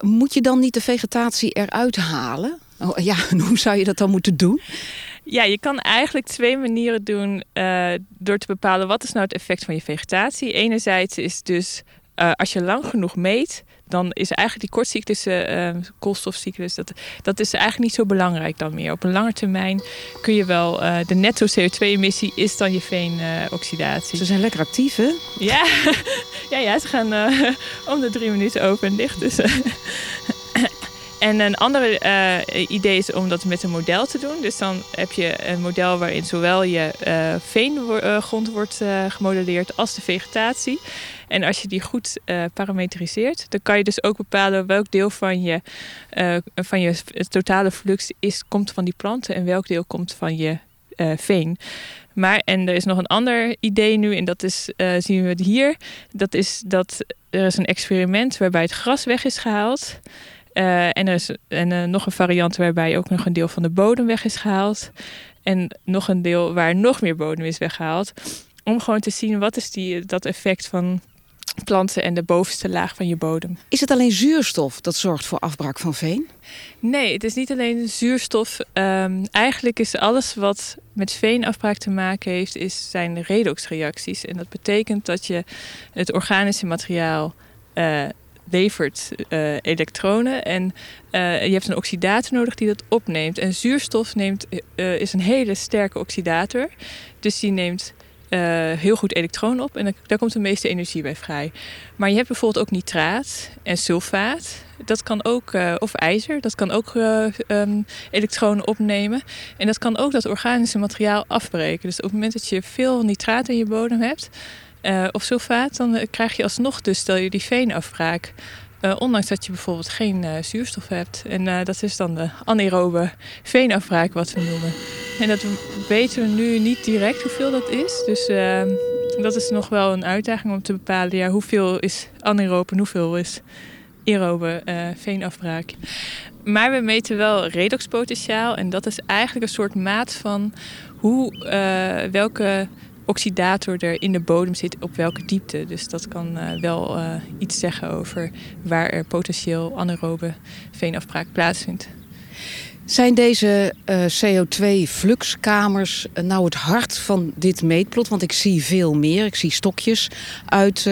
Moet je dan niet de vegetatie eruit halen? Oh, ja, hoe zou je dat dan moeten doen? Ja, je kan eigenlijk twee manieren doen uh, door te bepalen wat is nou het effect van je vegetatie. Enerzijds is dus uh, als je lang genoeg meet, dan is eigenlijk die kortcyclische uh, koolstofcyclus, dat, dat is eigenlijk niet zo belangrijk dan meer. Op een lange termijn kun je wel, uh, de netto CO2-emissie is dan je veenoxidatie. Ze zijn lekker actief, hè? Ja, ja, ja ze gaan uh, om de drie minuten open en dicht. Dus, En een ander uh, idee is om dat met een model te doen. Dus dan heb je een model waarin zowel je uh, veengrond wordt uh, gemodelleerd als de vegetatie. En als je die goed parametriseert, dan kan je dus ook bepalen welk deel van je, van je totale flux is, komt van die planten en welk deel komt van je veen. Maar, en er is nog een ander idee nu, en dat is, zien we het hier. Dat is dat er is een experiment waarbij het gras weg is gehaald. Uh, en er is en, uh, nog een variant waarbij ook nog een deel van de bodem weg is gehaald. En nog een deel waar nog meer bodem is weggehaald. Om gewoon te zien wat is die, dat effect van planten en de bovenste laag van je bodem. Is het alleen zuurstof dat zorgt voor afbraak van veen? Nee, het is niet alleen zuurstof. Um, eigenlijk is alles wat met veenafbraak te maken heeft, is, zijn redoxreacties. En dat betekent dat je het organische materiaal uh, levert uh, elektronen. En uh, je hebt een oxidator nodig die dat opneemt. En zuurstof neemt, is een hele sterke oxidator. Dus die neemt heel goed elektronen op en daar komt de meeste energie bij vrij. Maar je hebt bijvoorbeeld ook nitraat en sulfaat. Dat kan ook, of ijzer, dat kan ook um, elektronen opnemen. En dat kan ook dat organische materiaal afbreken. Dus op het moment dat je veel nitraat in je bodem hebt, of sulfaat, dan krijg je alsnog dus, stel je die veenafbraak. Uh, ondanks dat je bijvoorbeeld geen zuurstof hebt. En dat is dan de anaerobe veenafbraak wat we noemen. En dat weten we nu niet direct hoeveel dat is. Dus ehm, dat is nog wel een uitdaging om te bepalen ja, hoeveel is anaerobe en hoeveel is aerobe veenafbraak. Maar we meten wel redoxpotentiaal. En dat is eigenlijk een soort maat van hoe, welke oxidator er in de bodem zit op welke diepte. Dus dat kan uh, wel uh, iets zeggen over waar er potentieel anaerobe veenafbraak plaatsvindt. Zijn deze uh, CO2-fluxkamers nou het hart van dit meetplot? Want ik zie veel meer. Ik zie stokjes uit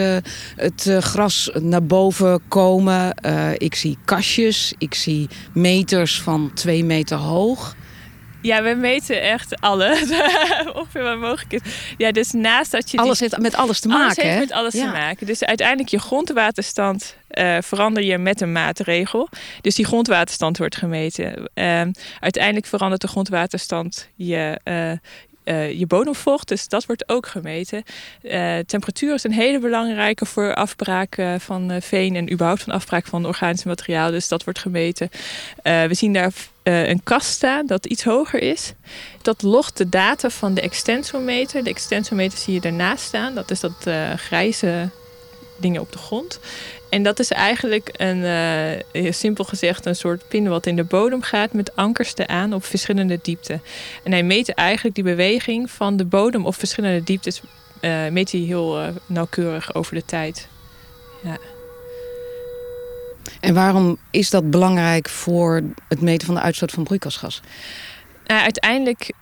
het gras naar boven komen. ik zie kastjes. Ik zie meters van twee meter hoog. Ja, we meten echt alles. Ongeveer wat mogelijk is. Ja, dus naast dat je. Alles heeft met alles te maken. Alles heeft hè? met alles ja. te maken. Dus uiteindelijk je grondwaterstand uh, verander je met een maatregel. Dus die grondwaterstand wordt gemeten. Uh, uiteindelijk verandert de grondwaterstand je, uh, uh, je bodemvocht. Dus dat wordt ook gemeten. Uh, temperatuur is een hele belangrijke voor afbraak uh, van veen en überhaupt van afbraak van organisch materiaal. Dus dat wordt gemeten. we zien daar een kast staan dat iets hoger is. Dat logt de data van de extensometer. De extensometer zie je daarnaast staan. Dat is dat grijze dingen op de grond. En dat is eigenlijk een, uh, simpel gezegd, een soort pin wat in de bodem gaat met ankers aan op verschillende diepten. En hij meet eigenlijk die beweging van de bodem op verschillende dieptes, meet hij heel nauwkeurig over de tijd. Ja. En waarom is dat belangrijk voor het meten van de uitstoot van broeikasgas? Nou, uiteindelijk,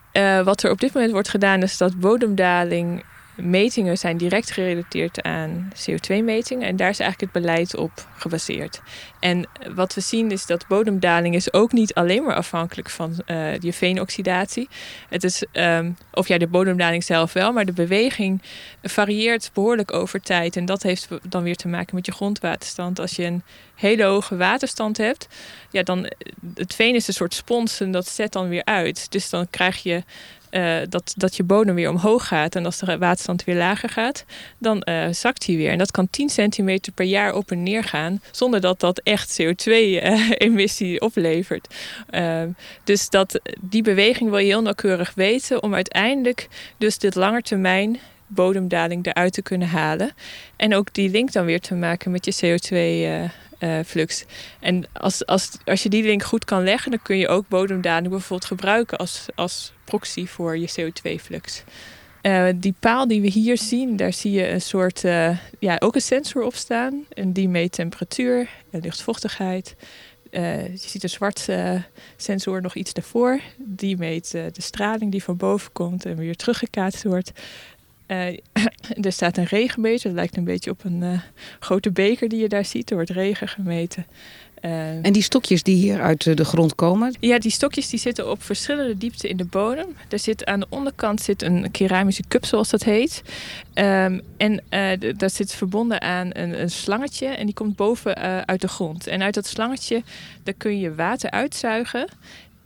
wat er op dit moment wordt gedaan, is dat bodemdaling metingen zijn direct gerelateerd aan CO2-metingen. En daar is eigenlijk het beleid op gebaseerd. En wat we zien is dat bodemdaling is ook niet alleen maar afhankelijk van uh, je veenoxidatie. Het is, um, of ja, de bodemdaling zelf wel, maar de beweging varieert behoorlijk over tijd. En dat heeft dan weer te maken met je grondwaterstand. Als je een hele hoge waterstand hebt, ja, dan het veen is een soort spons en dat zet dan weer uit. Dus dan krijg je uh, dat, dat je bodem weer omhoog gaat. En als de waterstand weer lager gaat, dan uh, zakt hij weer. En dat kan 10 centimeter per jaar op en neer gaan, zonder dat dat echt CO2-emissie uh, oplevert. dus dat, die beweging wil je heel nauwkeurig weten om uiteindelijk dus dit langetermijn bodemdaling eruit te kunnen halen. En ook die link dan weer te maken met je CO2 uh, flux. En als, als, als je die link goed kan leggen, dan kun je ook bodemdaling bijvoorbeeld gebruiken als, als proxy voor je CO2-flux. Uh, die paal die we hier zien, daar zie je een soort, uh, ja, ook een sensor op staan. En die meet temperatuur en luchtvochtigheid. Je ziet een zwart sensor nog iets daarvoor. Die meet de straling die van boven komt en weer teruggekaatst wordt. Uh, er staat een regenmeter. Dat lijkt een beetje op een uh, grote beker die je daar ziet. Er wordt regen gemeten. Uh, en die stokjes die hier uit de grond komen? Ja, die stokjes die zitten op verschillende diepten in de bodem. Er zit aan de onderkant zit een keramische cup, zoals dat heet. Um, en daar zit verbonden aan een, een, slangetje. En die komt boven uit de grond. En uit dat slangetje daar kun je water uitzuigen.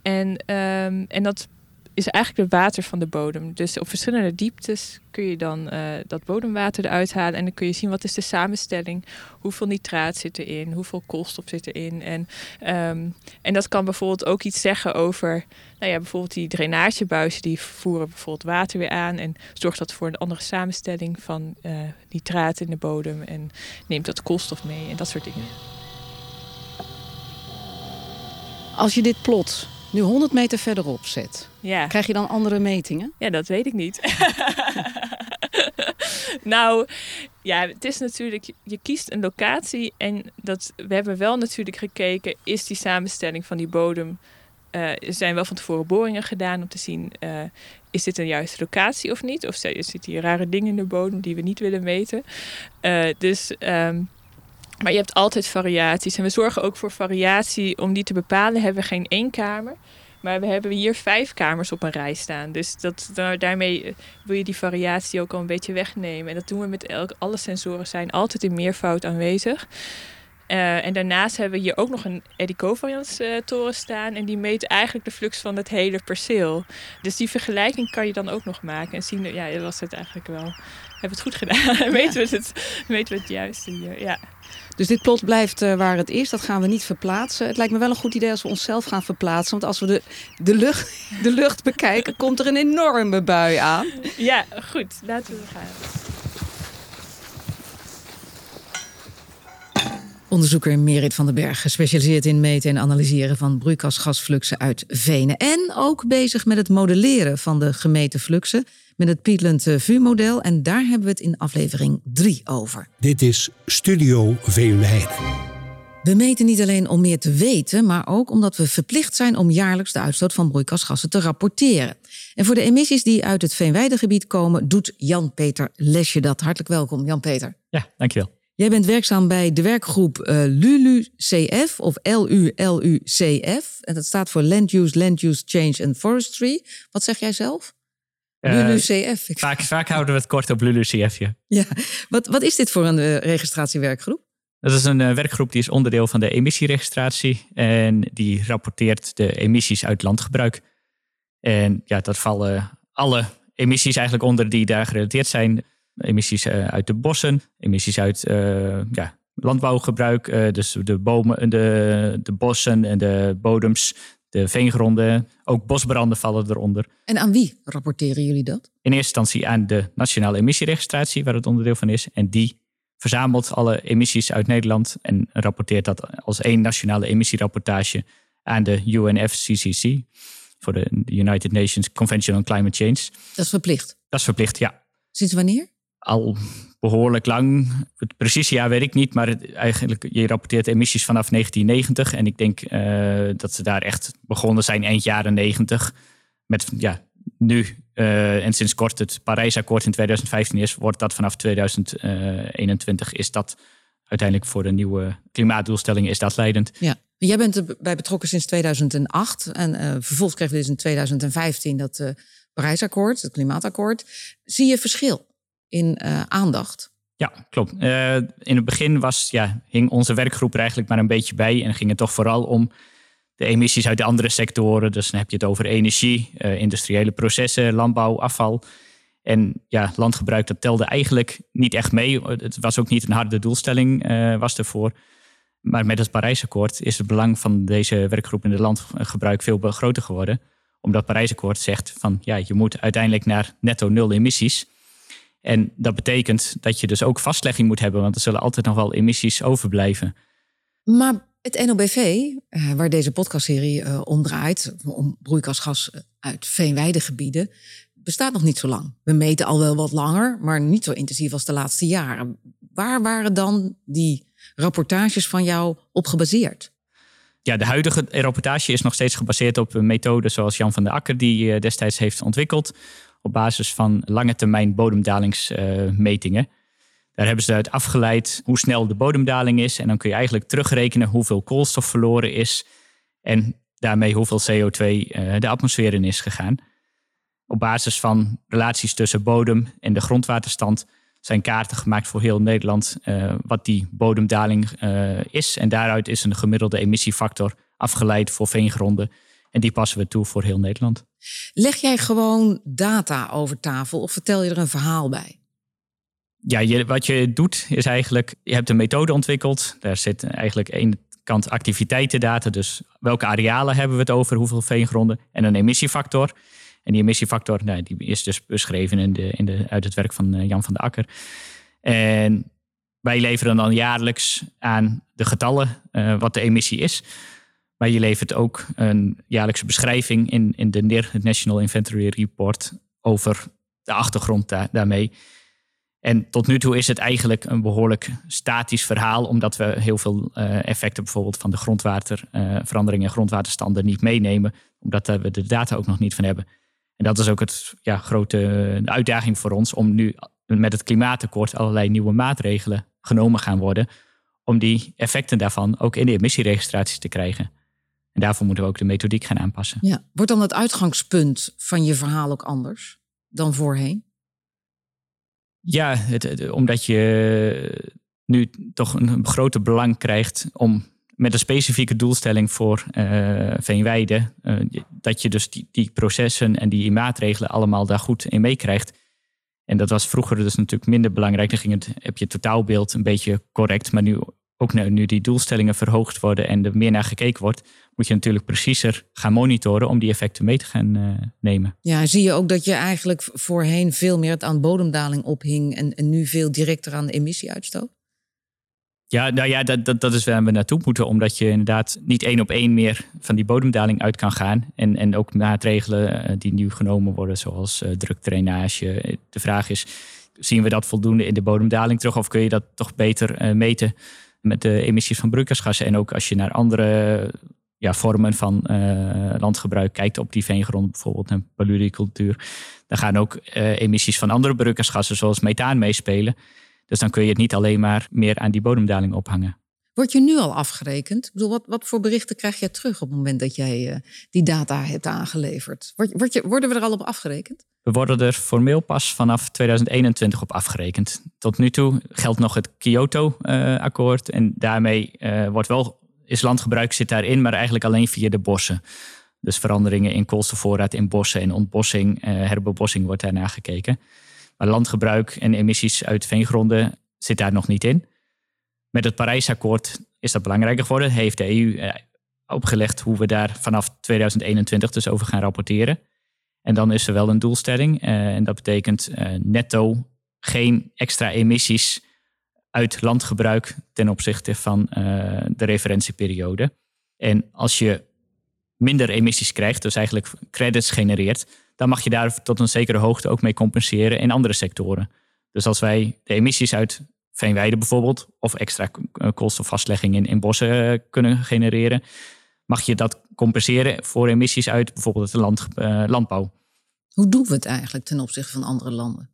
En, um, en dat is eigenlijk het water van de bodem. Dus op verschillende dieptes kun je dan uh, dat bodemwater eruit halen. En dan kun je zien wat is de samenstelling. Hoeveel nitraat zit erin, hoeveel koolstof zit erin. En, um, en dat kan bijvoorbeeld ook iets zeggen over... Nou ja, bijvoorbeeld die drainagebuizen die voeren bijvoorbeeld water weer aan. En zorgt dat voor een andere samenstelling van uh, nitraat in de bodem. En neemt dat koolstof mee en dat soort dingen. Als je dit plot nu 100 meter verderop zet, ja. krijg je dan andere metingen? Ja, dat weet ik niet. nou, ja, het is natuurlijk, je kiest een locatie en dat, we hebben wel natuurlijk gekeken, is die samenstelling van die bodem, uh, er zijn wel van tevoren boringen gedaan om te zien, uh, is dit een juiste locatie of niet? Of zitten hier rare dingen in de bodem die we niet willen meten? Uh, dus... Um, maar je hebt altijd variaties. En we zorgen ook voor variatie. Om die te bepalen hebben we geen één kamer. Maar we hebben hier vijf kamers op een rij staan. Dus dat, daarmee eh, wil je die variatie ook al een beetje wegnemen. En dat doen we met elk, alle sensoren zijn altijd in meervoud aanwezig. Uh, en daarnaast hebben we hier ook nog een eddy uh, toren staan. En die meet eigenlijk de flux van het hele perceel. Dus die vergelijking kan je dan ook nog maken. En zien, ja, dat was het eigenlijk wel. Hebben het goed gedaan. weten, we het, weten we het juiste hier, ja. Dus dit plot blijft uh, waar het is. Dat gaan we niet verplaatsen. Het lijkt me wel een goed idee als we onszelf gaan verplaatsen. Want als we de, de, lucht, de lucht bekijken, komt er een enorme bui aan. Ja, goed. Laten we gaan. Onderzoeker Merit van den Berg, gespecialiseerd in meten en analyseren van broeikasgasfluxen uit venen. En ook bezig met het modelleren van de gemeten fluxen met het Peatland eh, VU-model. En daar hebben we het in aflevering 3 over. Dit is Studio Veenweide. We meten niet alleen om meer te weten, maar ook omdat we verplicht zijn om jaarlijks de uitstoot van broeikasgassen te rapporteren. En voor de emissies die uit het Veenweidegebied komen, doet Jan-Peter Lesje dat. Hartelijk welkom, Jan-Peter. Ja, dankjewel. Jij bent werkzaam bij de werkgroep uh, LULUCF of LULUCF. En dat staat voor Land Use, Land Use Change and Forestry. Wat zeg jij zelf? LULUCF. Uh, vaak, vaak houden we het kort op LULUCF. Ja. ja. Wat, wat is dit voor een uh, registratiewerkgroep? Dat is een werkgroep die is onderdeel van de emissieregistratie. En die rapporteert de emissies uit landgebruik. En ja, dat vallen alle emissies eigenlijk onder die daar gerelateerd zijn. Emissies uit de bossen, emissies uit ja, landbouwgebruik. dus de bomen, de, de bossen en de bodems de veengronden, ook bosbranden vallen eronder. En aan wie rapporteren jullie dat? In eerste instantie aan de Nationale Emissieregistratie, waar het onderdeel van is. En die verzamelt alle emissies uit Nederland en rapporteert dat als één nationale emissierapportage aan de UNFCCC, voor de United Nations Convention on Climate Change. Dat is verplicht? Dat is verplicht, ja. Sinds wanneer? Al behoorlijk lang. Het precieze jaar weet ik niet, maar eigenlijk, je rapporteert emissies vanaf 1990. En ik denk uh, dat ze daar echt begonnen zijn eind jaren 90. Met ja, nu uh, en sinds kort het Parijsakkoord in 2015 is, wordt dat vanaf 2021 is dat uiteindelijk voor de nieuwe klimaatdoelstellingen is dat leidend. Ja. Jij bent erbij betrokken sinds 2008 en uh, vervolgens kregen we dus in 2015 dat Parijsakkoord, het klimaatakkoord. Zie je verschil? In uh, aandacht. Ja, klopt. Uh, in het begin was, ja, hing onze werkgroep er eigenlijk maar een beetje bij en ging het toch vooral om de emissies uit de andere sectoren. Dus dan heb je het over energie, uh, industriële processen, landbouw, afval. En ja, landgebruik, dat telde eigenlijk niet echt mee. Het was ook niet een harde doelstelling, was ervoor. Maar met het Parijsakkoord is het belang van deze werkgroep in het landgebruik veel groter geworden. Omdat het Parijsakkoord zegt van ja, je moet uiteindelijk naar netto nul emissies. En dat betekent dat je dus ook vastlegging moet hebben, want er zullen altijd nog wel emissies overblijven. Maar het NOBV, eh, waar deze podcastserie uh, om draait, om broeikasgas uit veenweidegebieden, bestaat nog niet zo lang. We meten al wel wat langer, maar niet zo intensief als de laatste jaren. Waar waren dan die rapportages van jou op gebaseerd? Ja, de huidige rapportage is nog steeds gebaseerd op een methode zoals Jan van der Akker die destijds heeft ontwikkeld op basis van lange termijn bodemdalingsmetingen. Daar hebben ze uit afgeleid hoe snel de bodemdaling is. En dan kun je eigenlijk terugrekenen hoeveel koolstof verloren is. En daarmee hoeveel CO2 eh, de atmosfeer in is gegaan. Op basis van relaties tussen bodem en de grondwaterstand zijn kaarten gemaakt voor heel Nederland uh, wat die bodemdaling uh, is. En daaruit is een gemiddelde emissiefactor afgeleid voor veengronden En die passen we toe voor heel Nederland. Leg jij gewoon data over tafel of vertel je er een verhaal bij? Ja, je, wat je doet is eigenlijk, je hebt een methode ontwikkeld. Daar zit eigenlijk één kant activiteitendata, dus welke arealen hebben we het over, hoeveel veengronden en een emissiefactor. En die emissiefactor nou, die is dus beschreven in de, in de, uit het werk van eh, Jan van der Akker. En wij leveren dan jaarlijks aan de getallen uh, wat de emissie is. Maar je levert ook een jaarlijkse beschrijving in, in de NIR, het National Inventory Report, over de achtergrond daarmee. En tot nu toe is het eigenlijk een behoorlijk statisch verhaal, omdat we heel veel uh, effecten bijvoorbeeld van de grondwaterverandering uh, en grondwaterstanden niet meenemen, omdat we de data ook nog niet van hebben. En dat is ook het ja, grote uitdaging voor ons om nu met het klimaatakkoord allerlei nieuwe maatregelen genomen gaan worden om die effecten daarvan ook in de emissieregistraties te krijgen. En daarvoor moeten we ook de methodiek gaan aanpassen. Ja. Wordt dan het uitgangspunt van je verhaal ook anders dan voorheen? Ja, het, omdat je nu toch een groter belang krijgt om met een specifieke doelstelling voor uh, Veenweide, uh, dat je dus die, die, processen en die maatregelen allemaal daar goed in meekrijgt. En dat was vroeger dus natuurlijk minder belangrijk. Dan ging het, heb je het totaalbeeld een beetje correct. Maar nu, ook nu, nu die doelstellingen verhoogd worden en er meer naar gekeken wordt, moet je natuurlijk preciezer gaan monitoren om die effecten mee te gaan uh, nemen. Ja, zie je ook dat je eigenlijk voorheen veel meer aan bodemdaling ophing en, en nu veel directer aan de emissieuitstoot? Ja, nou ja, dat, dat, dat is waar we naartoe moeten. Omdat je inderdaad niet één op één meer van die bodemdaling uit kan gaan. En, en ook maatregelen eh, die nu genomen worden, zoals uh, drukdrainage. De vraag is, zien we dat voldoende in de bodemdaling terug? Of kun je dat toch beter uh, meten met de emissies van broeikasgassen? En ook als je naar andere ja, vormen van landgebruik kijkt op die veengrond, bijvoorbeeld een paludricultuur. Dan gaan ook emissies van andere broeikasgassen, zoals methaan, meespelen. Dus dan kun je het niet alleen maar meer aan die bodemdaling ophangen. Word je nu al afgerekend? Ik bedoel, wat, wat voor berichten krijg je terug op het moment dat jij uh, die data hebt aangeleverd? Je, worden we er al op afgerekend? We worden er formeel pas vanaf 2021 op afgerekend. Tot nu toe geldt nog het Kyoto-akkoord. en daarmee uh, wordt wel, is landgebruik zit daarin, maar eigenlijk alleen via de bossen. Dus veranderingen in koolstofvoorraad in bossen en ontbossing, herbebossing wordt daarna gekeken. Maar landgebruik en emissies uit veengronden zit daar nog niet in. Met het Parijsakkoord is dat belangrijker geworden. Heeft de EU eh, opgelegd hoe we daar vanaf 2021 dus over gaan rapporteren. En dan is er wel een doelstelling. Uh, en dat betekent uh, netto geen extra emissies uit landgebruik ten opzichte van de referentieperiode. En als je minder emissies krijgt, dus eigenlijk credits genereert, dan mag je daar tot een zekere hoogte ook mee compenseren in andere sectoren. Dus als wij de emissies uit veenweiden bijvoorbeeld, of extra koolstofvastlegging in, in bossen eh, kunnen genereren, mag je dat compenseren voor emissies uit bijvoorbeeld de land, uh, landbouw. Hoe doen we het eigenlijk ten opzichte van andere landen?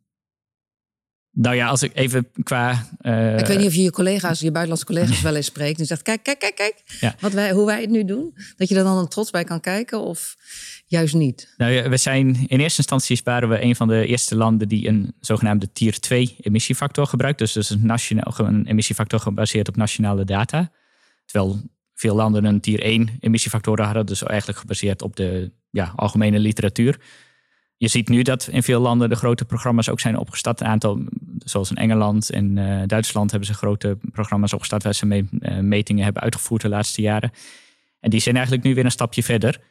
Nou ja, als ik even qua. Uh... Ik weet niet of je je collega's, je buitenlandse collega's wel eens spreekt. En zegt: kijk, kijk, kijk, kijk. Ja. Wat wij, hoe wij het nu doen. Dat je er dan trots bij kan kijken. Of juist niet? Nou ja, we zijn in eerste instantie waren we een van de eerste landen die een zogenaamde tier 2 emissiefactor gebruikt. Dus, dus een, nationaal, een emissiefactor gebaseerd op nationale data. Terwijl veel landen een tier 1 emissiefactor hadden, dus eigenlijk gebaseerd op de ja, algemene literatuur. Je ziet nu dat in veel landen de grote programma's ook zijn opgestart. Een aantal, zoals in Engeland en uh, Duitsland, hebben ze grote programma's opgestart waar ze mee, uh, metingen hebben uitgevoerd de laatste jaren. En die zijn eigenlijk nu weer een stapje verder.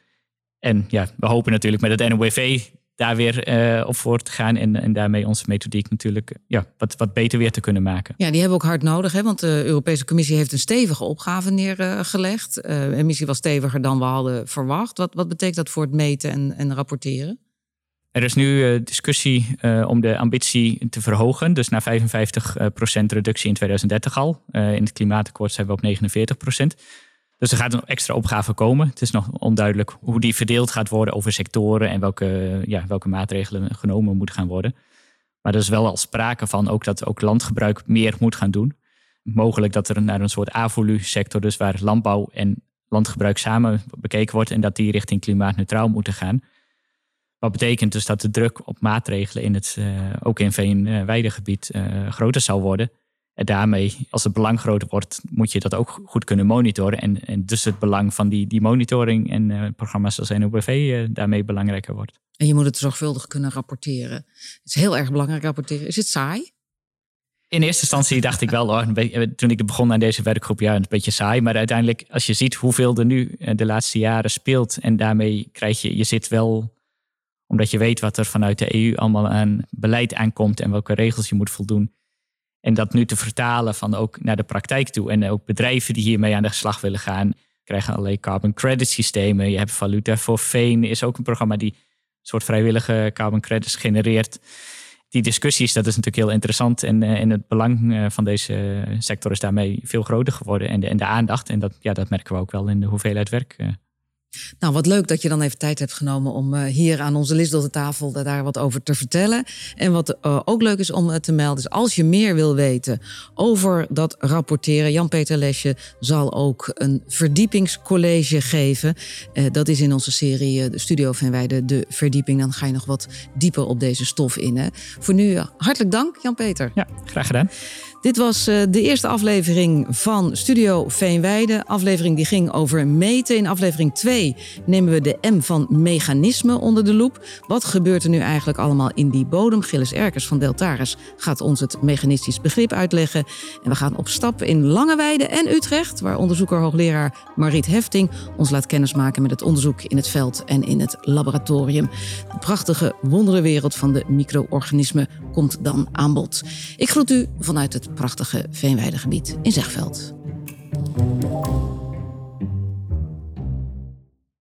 En ja, we hopen natuurlijk met het NOWV daar weer uh, op voor te gaan. En, en daarmee onze methodiek natuurlijk ja, wat, wat beter weer te kunnen maken. Ja, die hebben we ook hard nodig. Hè? Want de Europese Commissie heeft een stevige opgave neergelegd. Uh, emissie was steviger dan we hadden verwacht. Wat, wat betekent dat voor het meten en, en rapporteren? Er is nu uh, discussie uh, om de ambitie te verhogen. Dus naar 55% reductie in 2030 al. In het klimaatakkoord zijn we op 49%. Dus er gaat een extra opgave komen. Het is nog onduidelijk hoe die verdeeld gaat worden over sectoren en welke, ja, welke maatregelen genomen moeten gaan worden. Maar er is wel al sprake van ook dat ook landgebruik meer moet gaan doen. Mogelijk dat er naar een soort avolu-sector, dus waar landbouw en landgebruik samen bekeken wordt en dat die richting klimaatneutraal moeten gaan. Wat betekent dus dat de druk op maatregelen in het, uh, ook in veenweidegebied uh, groter zal worden. En daarmee, als het belang groter wordt, moet je dat ook goed kunnen monitoren. En, en dus het belang van die, die monitoring en uh, programma's zoals NOBV daarmee belangrijker wordt. En je moet het zorgvuldig kunnen rapporteren. Het is heel erg belangrijk rapporteren. Is het saai? In eerste instantie dacht ik wel, hoor, toen ik begon aan deze werkgroep, ja, een beetje saai. Maar uiteindelijk, als je ziet hoeveel er nu de laatste jaren speelt. En daarmee krijg je, je zit wel, omdat je weet wat er vanuit de EU allemaal aan beleid aankomt en welke regels je moet voldoen. En dat nu te vertalen van ook naar de praktijk toe. En ook bedrijven die hiermee aan de slag willen gaan, krijgen allerlei carbon credit systemen. Je hebt Valuta voor Veen, is ook een programma die een soort vrijwillige carbon credits genereert die discussies, dat is natuurlijk heel interessant. En, en het belang van deze sector is daarmee veel groter geworden. En de, en de aandacht. En dat, ja, dat merken we ook wel in de hoeveelheid werk. Nou, wat leuk dat je dan even tijd hebt genomen om uh, hier aan onze de tafel daar wat over te vertellen. En wat uh, ook leuk is om uh, te melden, is als je meer wil weten over dat rapporteren. Jan-Peter Lesje zal ook een verdiepingscollege geven. dat is in onze serie de Studio van Weide, de verdieping. Dan ga je nog wat dieper op deze stof in. Hè. Voor nu hartelijk dank, Jan-Peter. Ja, graag gedaan. Dit was uh, de eerste aflevering van Studio Veenweide. Aflevering die ging over meten. In aflevering 2 nemen we de M van mechanisme onder de loep. Wat gebeurt er nu eigenlijk allemaal in die bodem? Gilles Erkers van Deltaris gaat ons het mechanistisch begrip uitleggen. En we gaan op stap in Langeweide en Utrecht, waar onderzoeker hoogleraar Mariet Hefting ons laat kennismaken met het onderzoek in het veld en in het laboratorium. De prachtige wonderenwereld van de micro-organismen komt dan aan bod. Ik groet u vanuit het prachtige veenweidegebied in Zegveld.